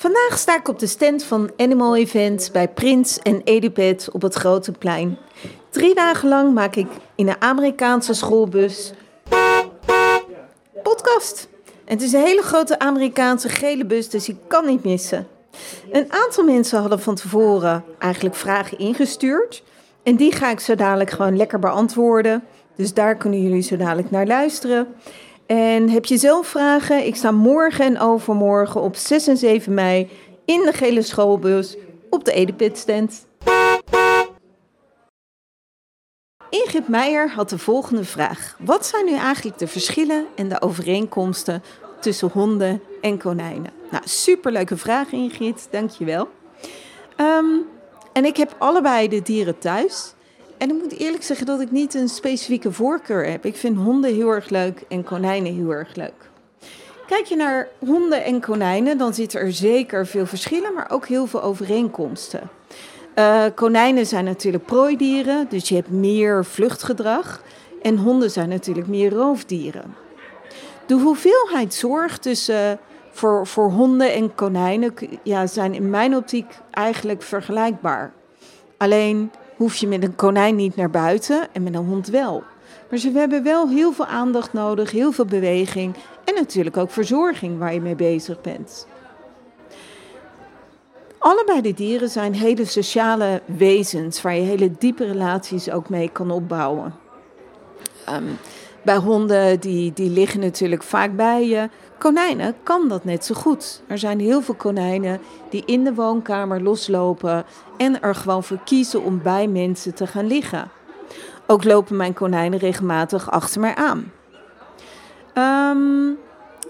Vandaag sta ik op de stand van Animal Events bij Prins en Edipet op het Grote Plein. Drie dagen lang maak ik in een Amerikaanse schoolbus podcast. Het is een hele grote Amerikaanse gele bus, dus ik kan niet missen. Een aantal mensen hadden van tevoren eigenlijk vragen ingestuurd. En die ga ik zo dadelijk gewoon lekker beantwoorden. Dus daar kunnen jullie zo dadelijk naar luisteren. En heb je zelf vragen? Ik sta morgen en overmorgen op 6 en 7 mei in de gele schoolbus op de Edipit stand. Ingrid Meijer had de volgende vraag. Wat zijn nu eigenlijk de verschillen en de overeenkomsten tussen honden en konijnen? Nou, superleuke vraag Ingrid, dankjewel. Um, en ik heb allebei de dieren thuis. En ik moet eerlijk zeggen dat ik niet een specifieke voorkeur heb. Ik vind honden heel erg leuk en konijnen heel erg leuk. Kijk je naar honden en konijnen, dan zitten er zeker veel verschillen, maar ook heel veel overeenkomsten. Uh, konijnen zijn natuurlijk prooidieren, dus je hebt meer vluchtgedrag. En honden zijn natuurlijk meer roofdieren. De hoeveelheid zorg tussen, voor, voor honden en konijnen ja, zijn in mijn optiek eigenlijk vergelijkbaar. Alleen hoef je met een konijn niet naar buiten en met een hond wel. Maar ze hebben wel heel veel aandacht nodig, heel veel beweging en natuurlijk ook verzorging waar je mee bezig bent. Allebei de dieren zijn hele sociale wezens waar je hele diepe relaties ook mee kan opbouwen. Um, bij honden die, die liggen natuurlijk vaak bij je. Konijnen kan dat net zo goed. Er zijn heel veel konijnen die in de woonkamer loslopen en er gewoon voor kiezen om bij mensen te gaan liggen. Ook lopen mijn konijnen regelmatig achter mij aan. Um,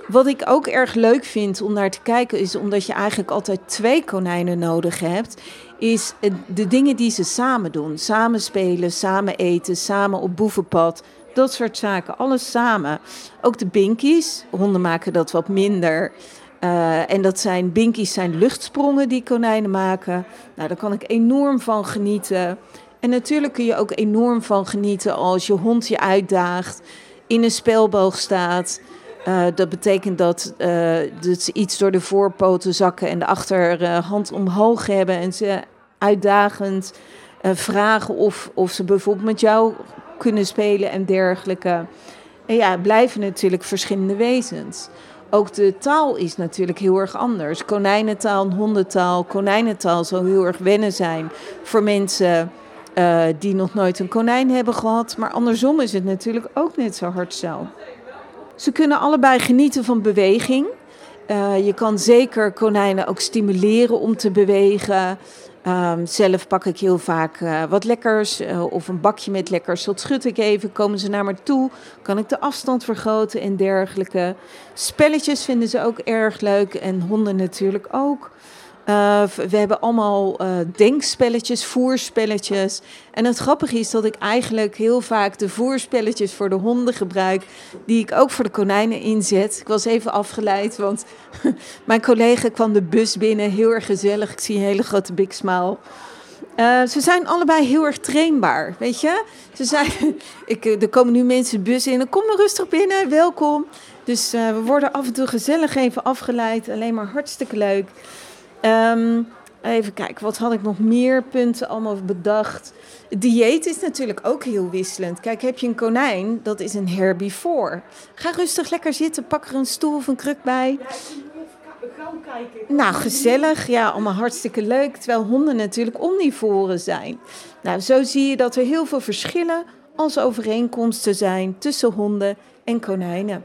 wat ik ook erg leuk vind om naar te kijken, is omdat je eigenlijk altijd twee konijnen nodig hebt, is de dingen die ze samen doen. Samen spelen, samen eten, samen op boevenpad. Dat soort zaken, alles samen. Ook de binkies, honden maken dat wat minder. Uh, en dat zijn binkies zijn luchtsprongen die konijnen maken. Nou, daar kan ik enorm van genieten. En natuurlijk kun je ook enorm van genieten als je hond je uitdaagt, in een spelboog staat. Uh, dat betekent dat, uh, dat, ze iets door de voorpoten zakken en de achterhand omhoog hebben. En ze uitdagend vragen of, of ze bijvoorbeeld met jou kunnen spelen en dergelijke. En ja, blijven natuurlijk verschillende wezens. Ook de taal is natuurlijk heel erg anders. Konijnentaal, hondentaal. Konijnentaal zal heel erg wennen zijn voor mensen uh, die nog nooit een konijn hebben gehad. Maar andersom is het natuurlijk ook net zo hard zo. Ze kunnen allebei genieten van beweging. Uh, je kan zeker konijnen ook stimuleren om te bewegen. Um, zelf pak ik heel vaak uh, wat lekkers uh, of een bakje met lekkers. Dat schud ik even, komen ze naar me toe. Kan ik de afstand vergroten en dergelijke. Spelletjes vinden ze ook erg leuk en honden natuurlijk ook. Uh, we hebben allemaal uh, denkspelletjes, voerspelletjes. En het grappige is dat ik eigenlijk heel vaak de voerspelletjes voor de honden gebruik, die ik ook voor de konijnen inzet. Ik was even afgeleid, want mijn collega kwam de bus binnen, heel erg gezellig. Ik zie een hele grote big smile. Uh, ze zijn allebei heel erg trainbaar, weet je. Ze zijn, ik, er komen nu mensen de bus in, kom maar rustig binnen, welkom. Dus we worden af en toe gezellig even afgeleid, alleen maar hartstikke leuk. Um, even kijken, wat had ik nog meer punten allemaal bedacht? Dieet is natuurlijk ook heel wisselend. Kijk, heb je een konijn, dat is een herbivore. Ga rustig lekker zitten, pak er een stoel of een kruk bij. Nou, gezellig. Ja, allemaal hartstikke leuk. Terwijl honden natuurlijk omnivoren zijn. Nou, zo zie je dat er heel veel verschillen als overeenkomsten zijn tussen honden en konijnen.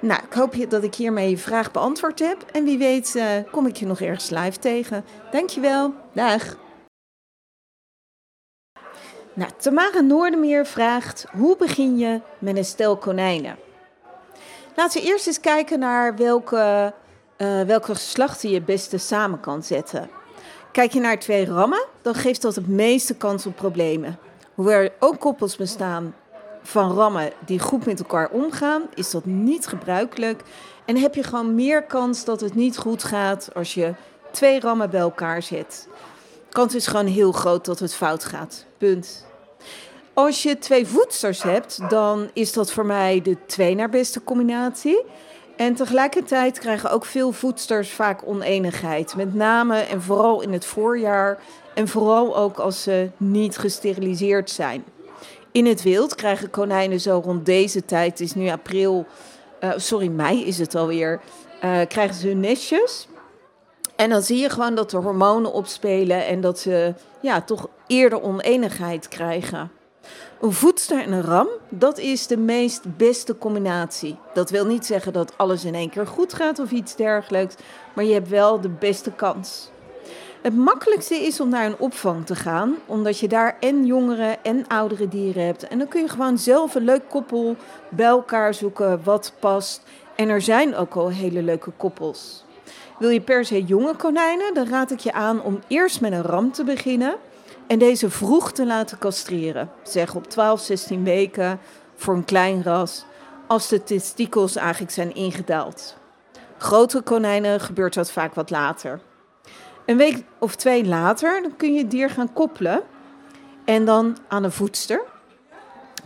Nou, ik hoop dat ik hiermee je vraag beantwoord heb. En wie weet uh, kom ik je nog ergens live tegen. Dankjewel. Dag. Nou, Tamara Noordermeer vraagt: hoe begin je met een stel konijnen? Laten we eerst eens kijken naar welke, uh, welke geslachten je het beste samen kan zetten. Kijk je naar twee rammen, dan geeft dat het meeste kans op problemen. Hoewel er ook koppels bestaan van rammen die goed met elkaar omgaan, is dat niet gebruikelijk. En heb je gewoon meer kans dat het niet goed gaat als je twee rammen bij elkaar zet. De kans is gewoon heel groot dat het fout gaat. Punt. Als je twee voedsters hebt, dan is dat voor mij de twee naar beste combinatie. En tegelijkertijd krijgen ook veel voedsters vaak oneenigheid. Met name en vooral in het voorjaar. En vooral ook als ze niet gesteriliseerd zijn. In het wild krijgen konijnen zo rond deze tijd, het is nu april, uh, sorry, mei is het alweer, uh, krijgen ze hun nestjes. En dan zie je gewoon dat de hormonen opspelen en dat ze ja, toch eerder oneenigheid krijgen. Een voedster en een ram, dat is de meest beste combinatie. Dat wil niet zeggen dat alles in één keer goed gaat of iets dergelijks, maar je hebt wel de beste kans. Het makkelijkste is om naar een opvang te gaan, omdat je daar en jongere en oudere dieren hebt. En dan kun je gewoon zelf een leuk koppel bij elkaar zoeken wat past. En er zijn ook al hele leuke koppels. Wil je per se jonge konijnen, dan raad ik je aan om eerst met een ram te beginnen en deze vroeg te laten castreren. Zeg op 12, 16 weken voor een klein ras, als de testikels eigenlijk zijn ingedaald. Grote konijnen gebeurt dat vaak wat later. Een week of twee later dan kun je het dier gaan koppelen en dan aan een voedster.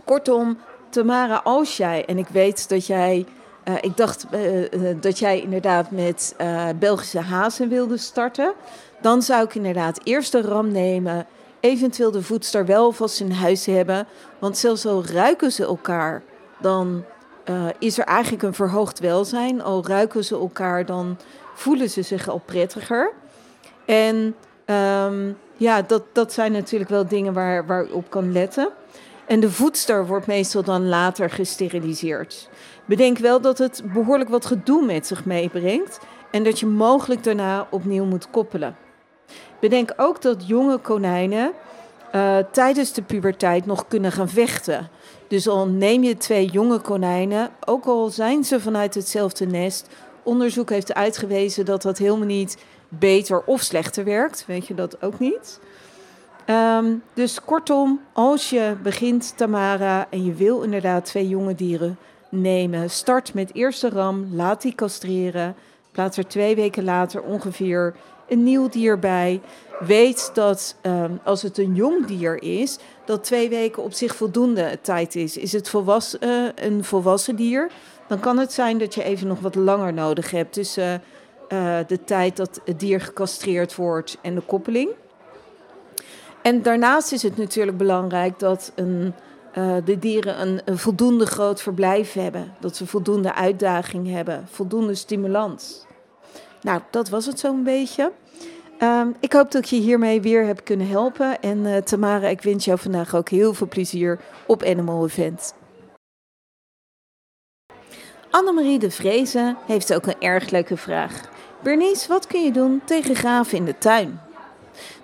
Kortom, Tamara, als jij, en ik weet dat jij, uh, ik dacht uh, dat jij inderdaad met uh, Belgische hazen wilde starten, dan zou ik inderdaad eerst de ram nemen, eventueel de voedster wel vast in huis hebben, want zelfs al ruiken ze elkaar, dan is er eigenlijk een verhoogd welzijn. Al ruiken ze elkaar, dan voelen ze zich al prettiger. En um, ja, dat, dat zijn natuurlijk wel dingen waar, waar op kan letten. En de voedster wordt meestal dan later gesteriliseerd. Bedenk wel dat het behoorlijk wat gedoe met zich meebrengt en dat je mogelijk daarna opnieuw moet koppelen. Bedenk ook dat jonge konijnen uh, tijdens de puberteit nog kunnen gaan vechten. Dus al neem je twee jonge konijnen, ook al zijn ze vanuit hetzelfde nest, onderzoek heeft uitgewezen dat dat helemaal niet beter of slechter werkt. Weet je dat ook niet? Um, dus kortom, als je begint, Tamara, en je wil inderdaad twee jonge dieren nemen, start met eerste ram, laat die castreren. Plaats er twee weken later ongeveer een nieuw dier bij. Weet dat um, als het een jong dier is, dat twee weken op zich voldoende tijd is. Is het volwassen, uh, een volwassen dier, dan kan het zijn dat je even nog wat langer nodig hebt. Dus uh, uh, de tijd dat het dier gecastreerd wordt en de koppeling. En daarnaast is het natuurlijk belangrijk dat een, uh, de dieren een, voldoende groot verblijf hebben. Dat ze voldoende uitdaging hebben, voldoende stimulans. Nou, dat was het zo'n beetje. Uh, ik hoop dat ik je hiermee weer heb kunnen helpen. En uh, Tamara, ik wens jou vandaag ook heel veel plezier op Animal Event. Annemarie de Vrezen heeft ook een erg leuke vraag. Bernice, wat kun je doen tegen graven in de tuin?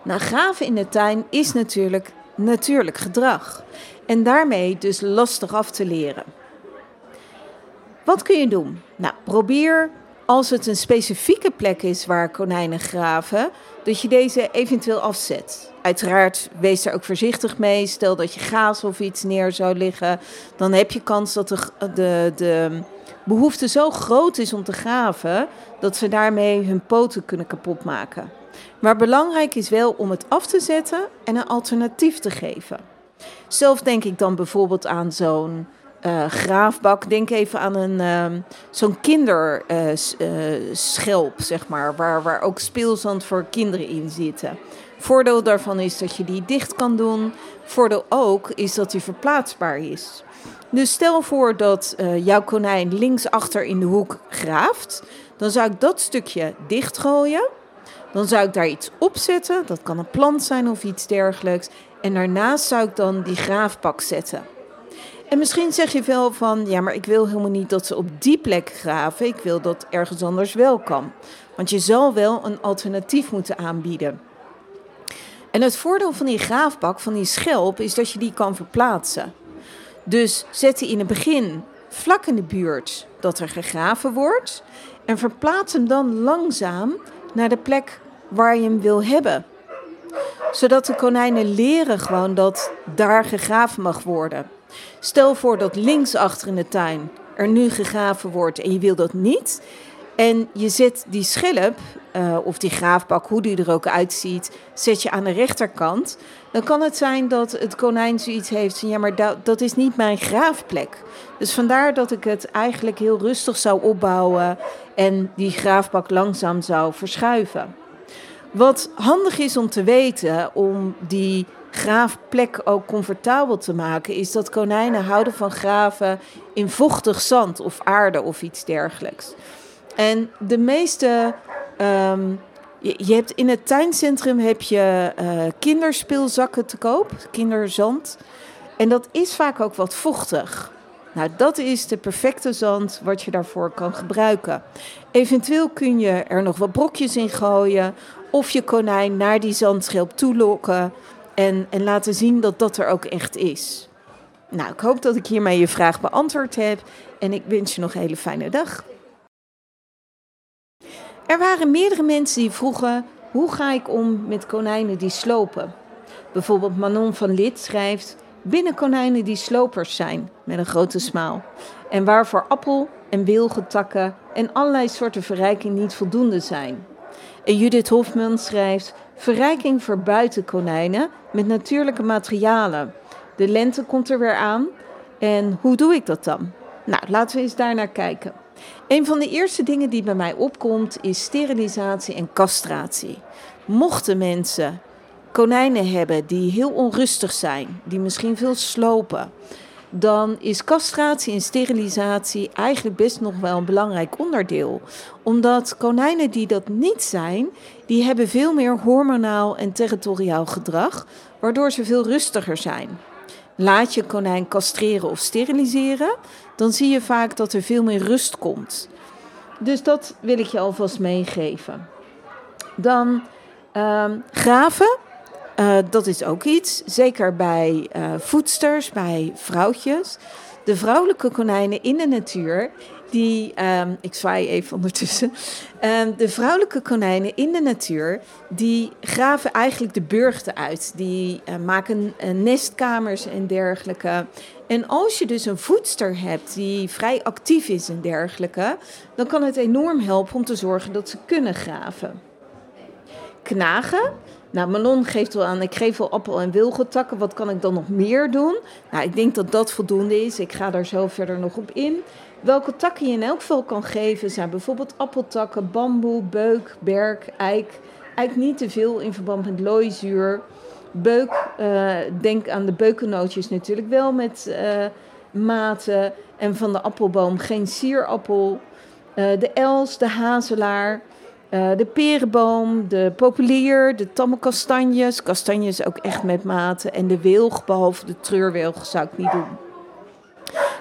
Nou, graven in de tuin is natuurlijk natuurlijk gedrag. En daarmee dus lastig af te leren. Wat kun je doen? Nou, probeer als het een specifieke plek is waar konijnen graven, dat je deze eventueel afzet. Uiteraard, wees er ook voorzichtig mee. Stel dat je gaas of iets neer zou liggen, dan heb je kans dat de, de, de behoefte zo groot is om te graven dat ze daarmee hun poten kunnen kapotmaken. Maar belangrijk is wel om het af te zetten en een alternatief te geven. Zelf denk ik dan bijvoorbeeld aan zo'n uh, graafbak. Denk even aan een, uh, zo'n kinderschelp, uh, zeg maar, waar, waar ook speelzand voor kinderen in zitten. Voordeel daarvan is dat je die dicht kan doen. Voordeel ook is dat die verplaatsbaar is. Dus stel voor dat uh, jouw konijn linksachter in de hoek graaft. Dan zou ik dat stukje dichtgooien. Dan zou ik daar iets op zetten. Dat kan een plant zijn of iets dergelijks. En daarnaast zou ik dan die graafpak zetten. En misschien zeg je wel van, ja, maar ik wil helemaal niet dat ze op die plek graven. Ik wil dat ergens anders wel kan. Want je zal wel een alternatief moeten aanbieden. En het voordeel van die graafbak, van die schelp, is dat je die kan verplaatsen. Dus zet die in het begin vlak in de buurt dat er gegraven wordt. En verplaats hem dan langzaam naar de plek waar je hem wil hebben. Zodat de konijnen leren gewoon dat daar gegraven mag worden. Stel voor dat links achter in de tuin er nu gegraven wordt en je wil dat niet. En je zet die schelp eh, of die graafbak, hoe die er ook uitziet, zet je aan de rechterkant. Dan kan het zijn dat het konijn zoiets heeft van ja, maar dat, dat is niet mijn graafplek. Dus vandaar dat ik het eigenlijk heel rustig zou opbouwen en die graafbak langzaam zou verschuiven. Wat handig is om te weten, om die graafplek ook comfortabel te maken, is dat konijnen houden van graven in vochtig zand of aarde of iets dergelijks. En de meeste. Ehm, je, hebt in het tuincentrum heb je uh, kinderspeelzakken te koop, kinderzand. En dat is vaak ook wat vochtig. Nou, dat is de perfecte zand wat je daarvoor kan gebruiken. Eventueel kun je er nog wat brokjes in gooien of je konijn naar die zandschelp toelokken en, en laten zien dat dat er ook echt is. Nou, ik hoop dat ik hiermee je vraag beantwoord heb en ik wens je nog een hele fijne dag. Er waren meerdere mensen die vroegen: hoe ga ik om met konijnen die slopen? Bijvoorbeeld Manon van Lid schrijft: binnen konijnen die slopers zijn, met een grote smaal. En waarvoor appel en wilgetakken en allerlei soorten verrijking niet voldoende zijn. En Judith Hofman schrijft: verrijking voor buitenkonijnen met natuurlijke materialen. De lente komt er weer aan. En hoe doe ik dat dan? Nou, laten we eens daar naar kijken. Een van de eerste dingen die bij mij opkomt is sterilisatie en castratie. Mochten mensen konijnen hebben die heel onrustig zijn, die misschien veel slopen, dan is castratie en sterilisatie eigenlijk best nog wel een belangrijk onderdeel. Omdat konijnen die dat niet zijn, die hebben veel meer hormonaal en territoriaal gedrag, waardoor ze veel rustiger zijn. Laat je konijn castreren of steriliseren, dan zie je vaak dat er veel meer rust komt. Dus dat wil ik je alvast meegeven. Dan um, graven. Uh, dat is ook iets, zeker bij uh, voedsters, bij vrouwtjes. De vrouwelijke konijnen in de natuur, die, um, ik zwaai even ondertussen. Um, de vrouwelijke konijnen in de natuur, die graven eigenlijk de burchten uit. Die uh, maken nestkamers en dergelijke. En als je dus een voedster hebt die vrij actief is en dergelijke, dan kan het enorm helpen om te zorgen dat ze kunnen graven. Knagen. Nou, Manon geeft wel aan, ik geef wel appel- en wilgetakken. Wat kan ik dan nog meer doen? Nou, ik denk dat dat voldoende is. Ik ga daar zo verder nog op in. Welke takken je in elk geval kan geven zijn bijvoorbeeld appeltakken, bamboe, beuk, berk, eik. Eik niet te veel in verband met looizuur. Beuk, uh, denk aan de beukennootjes natuurlijk wel met uh, maten. En van de appelboom geen sierappel. Uh, de els, de hazelaar, de perenboom, de populier, de tamme kastanjes. Kastanjes ook echt met maten. En de wilg, behalve de treurwilg, zou ik niet doen.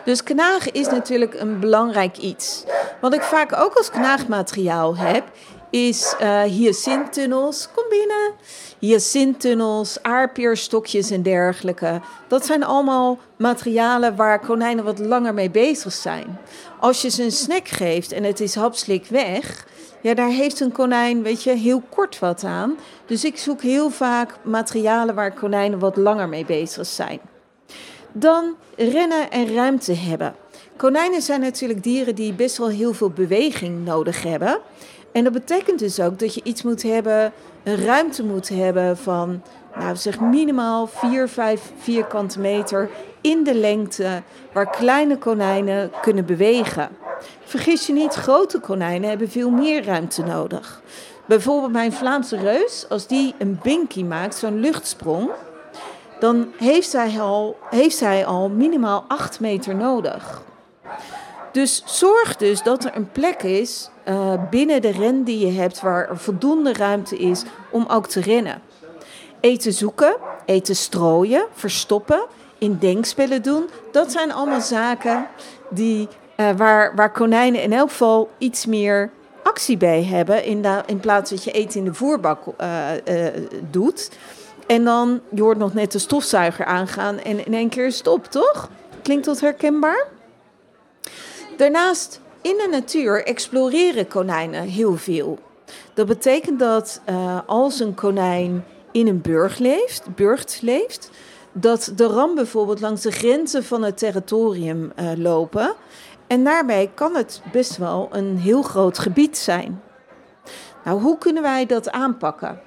Dus knagen is natuurlijk een belangrijk iets. Wat ik vaak ook als knaagmateriaal heb, is uh, hyacinttunnels. Kom binnen. Hyacinttunnels, aardpeerstokjes en dergelijke. Dat zijn allemaal materialen waar konijnen wat langer mee bezig zijn. Als je ze een snack geeft en het is hapslik weg, ja, daar heeft een konijn, weet je, heel kort wat aan. Dus ik zoek heel vaak materialen waar konijnen wat langer mee bezig zijn. Dan rennen en ruimte hebben. Konijnen zijn natuurlijk dieren die best wel heel veel beweging nodig hebben. En dat betekent dus ook dat je iets moet hebben, een ruimte moet hebben van, nou zeg minimaal 4, 5 vierkante meter in de lengte, waar kleine konijnen kunnen bewegen. Vergis je niet, grote konijnen hebben veel meer ruimte nodig. Bijvoorbeeld mijn Vlaamse reus, als die een binky maakt, zo'n luchtsprong, dan heeft zij al, heeft zij al minimaal 8 meter nodig. Dus zorg dus dat er een plek is uh, binnen de ren die je hebt waar er voldoende ruimte is om ook te rennen. Eten zoeken, eten strooien, verstoppen, in denkspellen doen, dat zijn allemaal zaken die, uh, waar, waar konijnen in elk geval iets meer actie bij hebben in, in plaats dat je eten in de voerbak uh, doet. En dan, je hoort nog net de stofzuiger aangaan en in één keer stop, toch? Klinkt dat herkenbaar? Daarnaast, in de natuur exploreren konijnen heel veel. Dat betekent dat als een konijn in een burg leeft, burcht leeft, dat de ram bijvoorbeeld langs de grenzen van het territorium lopen. En daarbij kan het best wel een heel groot gebied zijn. Nou, hoe kunnen wij dat aanpakken?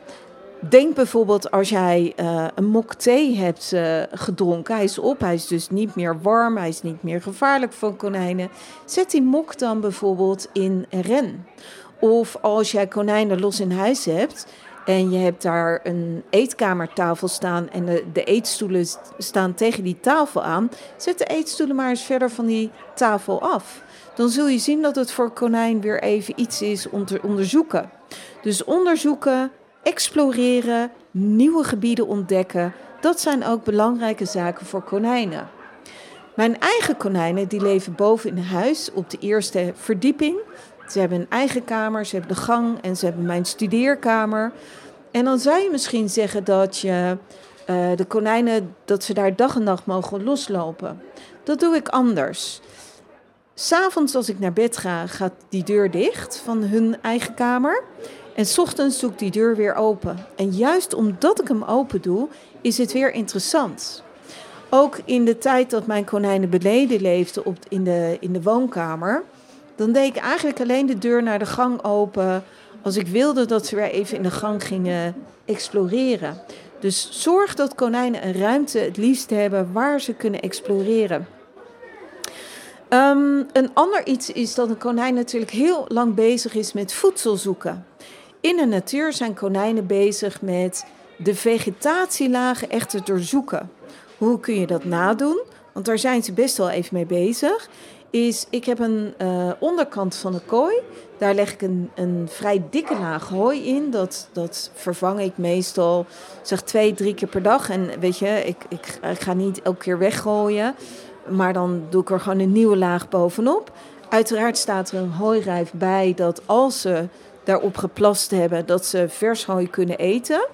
Denk bijvoorbeeld als jij uh, een mok thee hebt uh, gedronken. Hij is op, hij is dus niet meer warm, hij is niet meer gevaarlijk voor konijnen. Zet die mok dan bijvoorbeeld in ren. Of als jij konijnen los in huis hebt en je hebt daar een eetkamertafel staan en de, de eetstoelen staan tegen die tafel aan, zet de eetstoelen maar eens verder van die tafel af. Dan zul je zien dat het voor konijn weer even iets is om te onderzoeken. Dus onderzoeken, exploreren, nieuwe gebieden ontdekken, dat zijn ook belangrijke zaken voor konijnen. Mijn eigen konijnen die leven boven in huis op de eerste verdieping. Ze hebben een eigen kamer, ze hebben de gang en ze hebben mijn studeerkamer. En dan zou je misschien zeggen dat je uh, de konijnen, dat ze daar dag en nacht mogen loslopen. Dat doe ik anders. S'avonds als ik naar bed ga, gaat die deur dicht van hun eigen kamer. En s ochtends doe ik die deur weer open. En juist omdat ik hem open doe, is het weer interessant. Ook in de tijd dat mijn konijnen beneden leefden op, in, de, in de woonkamer, dan deed ik eigenlijk alleen de deur naar de gang open als ik wilde dat ze weer even in de gang gingen exploreren. Dus zorg dat konijnen een ruimte het liefst hebben waar ze kunnen exploreren. Um, een ander iets is dat een konijn natuurlijk heel lang bezig is met voedsel zoeken. In de natuur zijn konijnen bezig met de vegetatielagen echt te doorzoeken. Hoe kun je dat nadoen? Want daar zijn ze best wel even mee bezig. Is, ik heb een uh, onderkant van de kooi. Daar leg ik een, een vrij dikke laag hooi in. Dat, dat vervang ik meestal zeg twee, drie keer per dag. En weet je, ik, ik, ik ga niet elke keer weggooien. Maar dan doe ik er gewoon een nieuwe laag bovenop. Uiteraard staat er een hooirijf bij dat als ze daarop geplast hebben, dat ze vers hooi kunnen eten.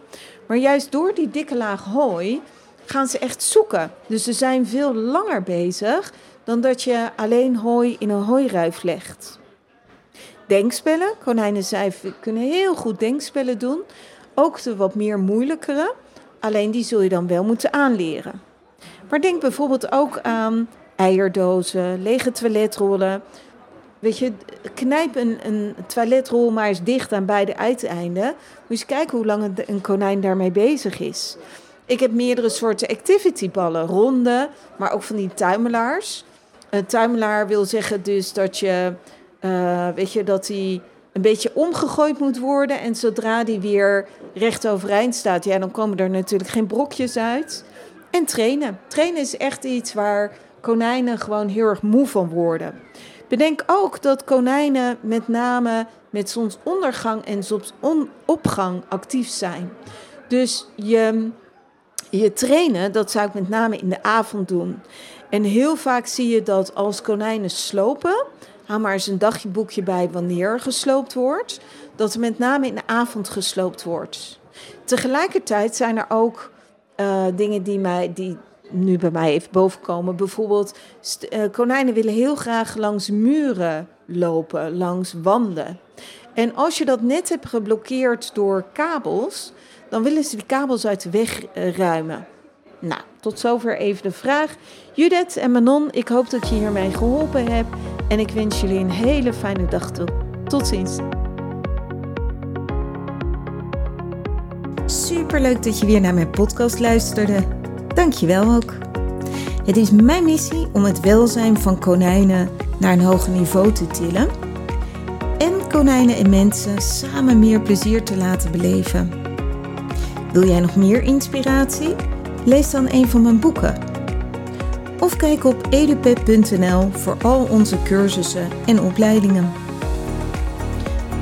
Maar juist door die dikke laag hooi gaan ze echt zoeken. Dus ze zijn veel langer bezig dan dat je alleen hooi in een hooiruif legt. Denkspellen, konijnen kunnen heel goed denkspellen doen. Ook de wat meer moeilijkere, alleen die zul je dan wel moeten aanleren. Maar denk bijvoorbeeld ook aan eierdozen, lege toiletrollen. Weet je, knijp een, een toiletrol maar eens dicht aan beide uiteinden. Moet je eens kijken hoe lang een konijn daarmee bezig is. Ik heb meerdere soorten activityballen, ronde, maar ook van die tuimelaars. Een tuimelaar wil zeggen dus dat je, uh, weet je, dat hij een beetje omgegooid moet worden. En zodra die weer recht overeind staat, ja, dan komen er natuurlijk geen brokjes uit. En trainen. Trainen is echt iets waar konijnen gewoon heel erg moe van worden. Bedenk ook dat konijnen met name met zonsondergang en zonsopgang actief zijn. Dus je, je trainen, dat zou ik met name in de avond doen. En heel vaak zie je dat als konijnen slopen, haal maar eens een dagboekje bij wanneer er gesloopt wordt, dat er met name in de avond gesloopt wordt. Tegelijkertijd zijn er ook uh, dingen die, mij, die nu bij mij even bovenkomen. Bijvoorbeeld, uh, konijnen willen heel graag langs muren lopen, langs wanden. En als je dat net hebt geblokkeerd door kabels, dan willen ze die kabels uit de weg uh, ruimen. Nou, tot zover even de vraag. Judith en Manon, ik hoop dat je hiermee geholpen hebt. En ik wens jullie een hele fijne dag toe. Tot ziens. Superleuk dat je weer naar mijn podcast luisterde. Dankjewel ook. Het is mijn missie om het welzijn van konijnen naar een hoger niveau te tillen. En konijnen en mensen samen meer plezier te laten beleven. Wil jij nog meer inspiratie? Lees dan een van mijn boeken. Of kijk op edupep.nl voor al onze cursussen en opleidingen.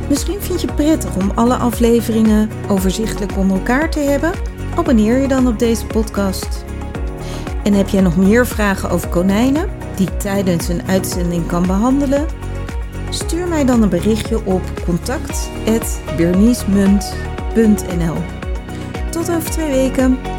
Misschien vind je het prettig om alle afleveringen overzichtelijk onder elkaar te hebben? Abonneer je dan op deze podcast. En heb jij nog meer vragen over konijnen die ik tijdens een uitzending kan behandelen? Stuur mij dan een berichtje op contact.berniesmunt.nl Tot over twee weken.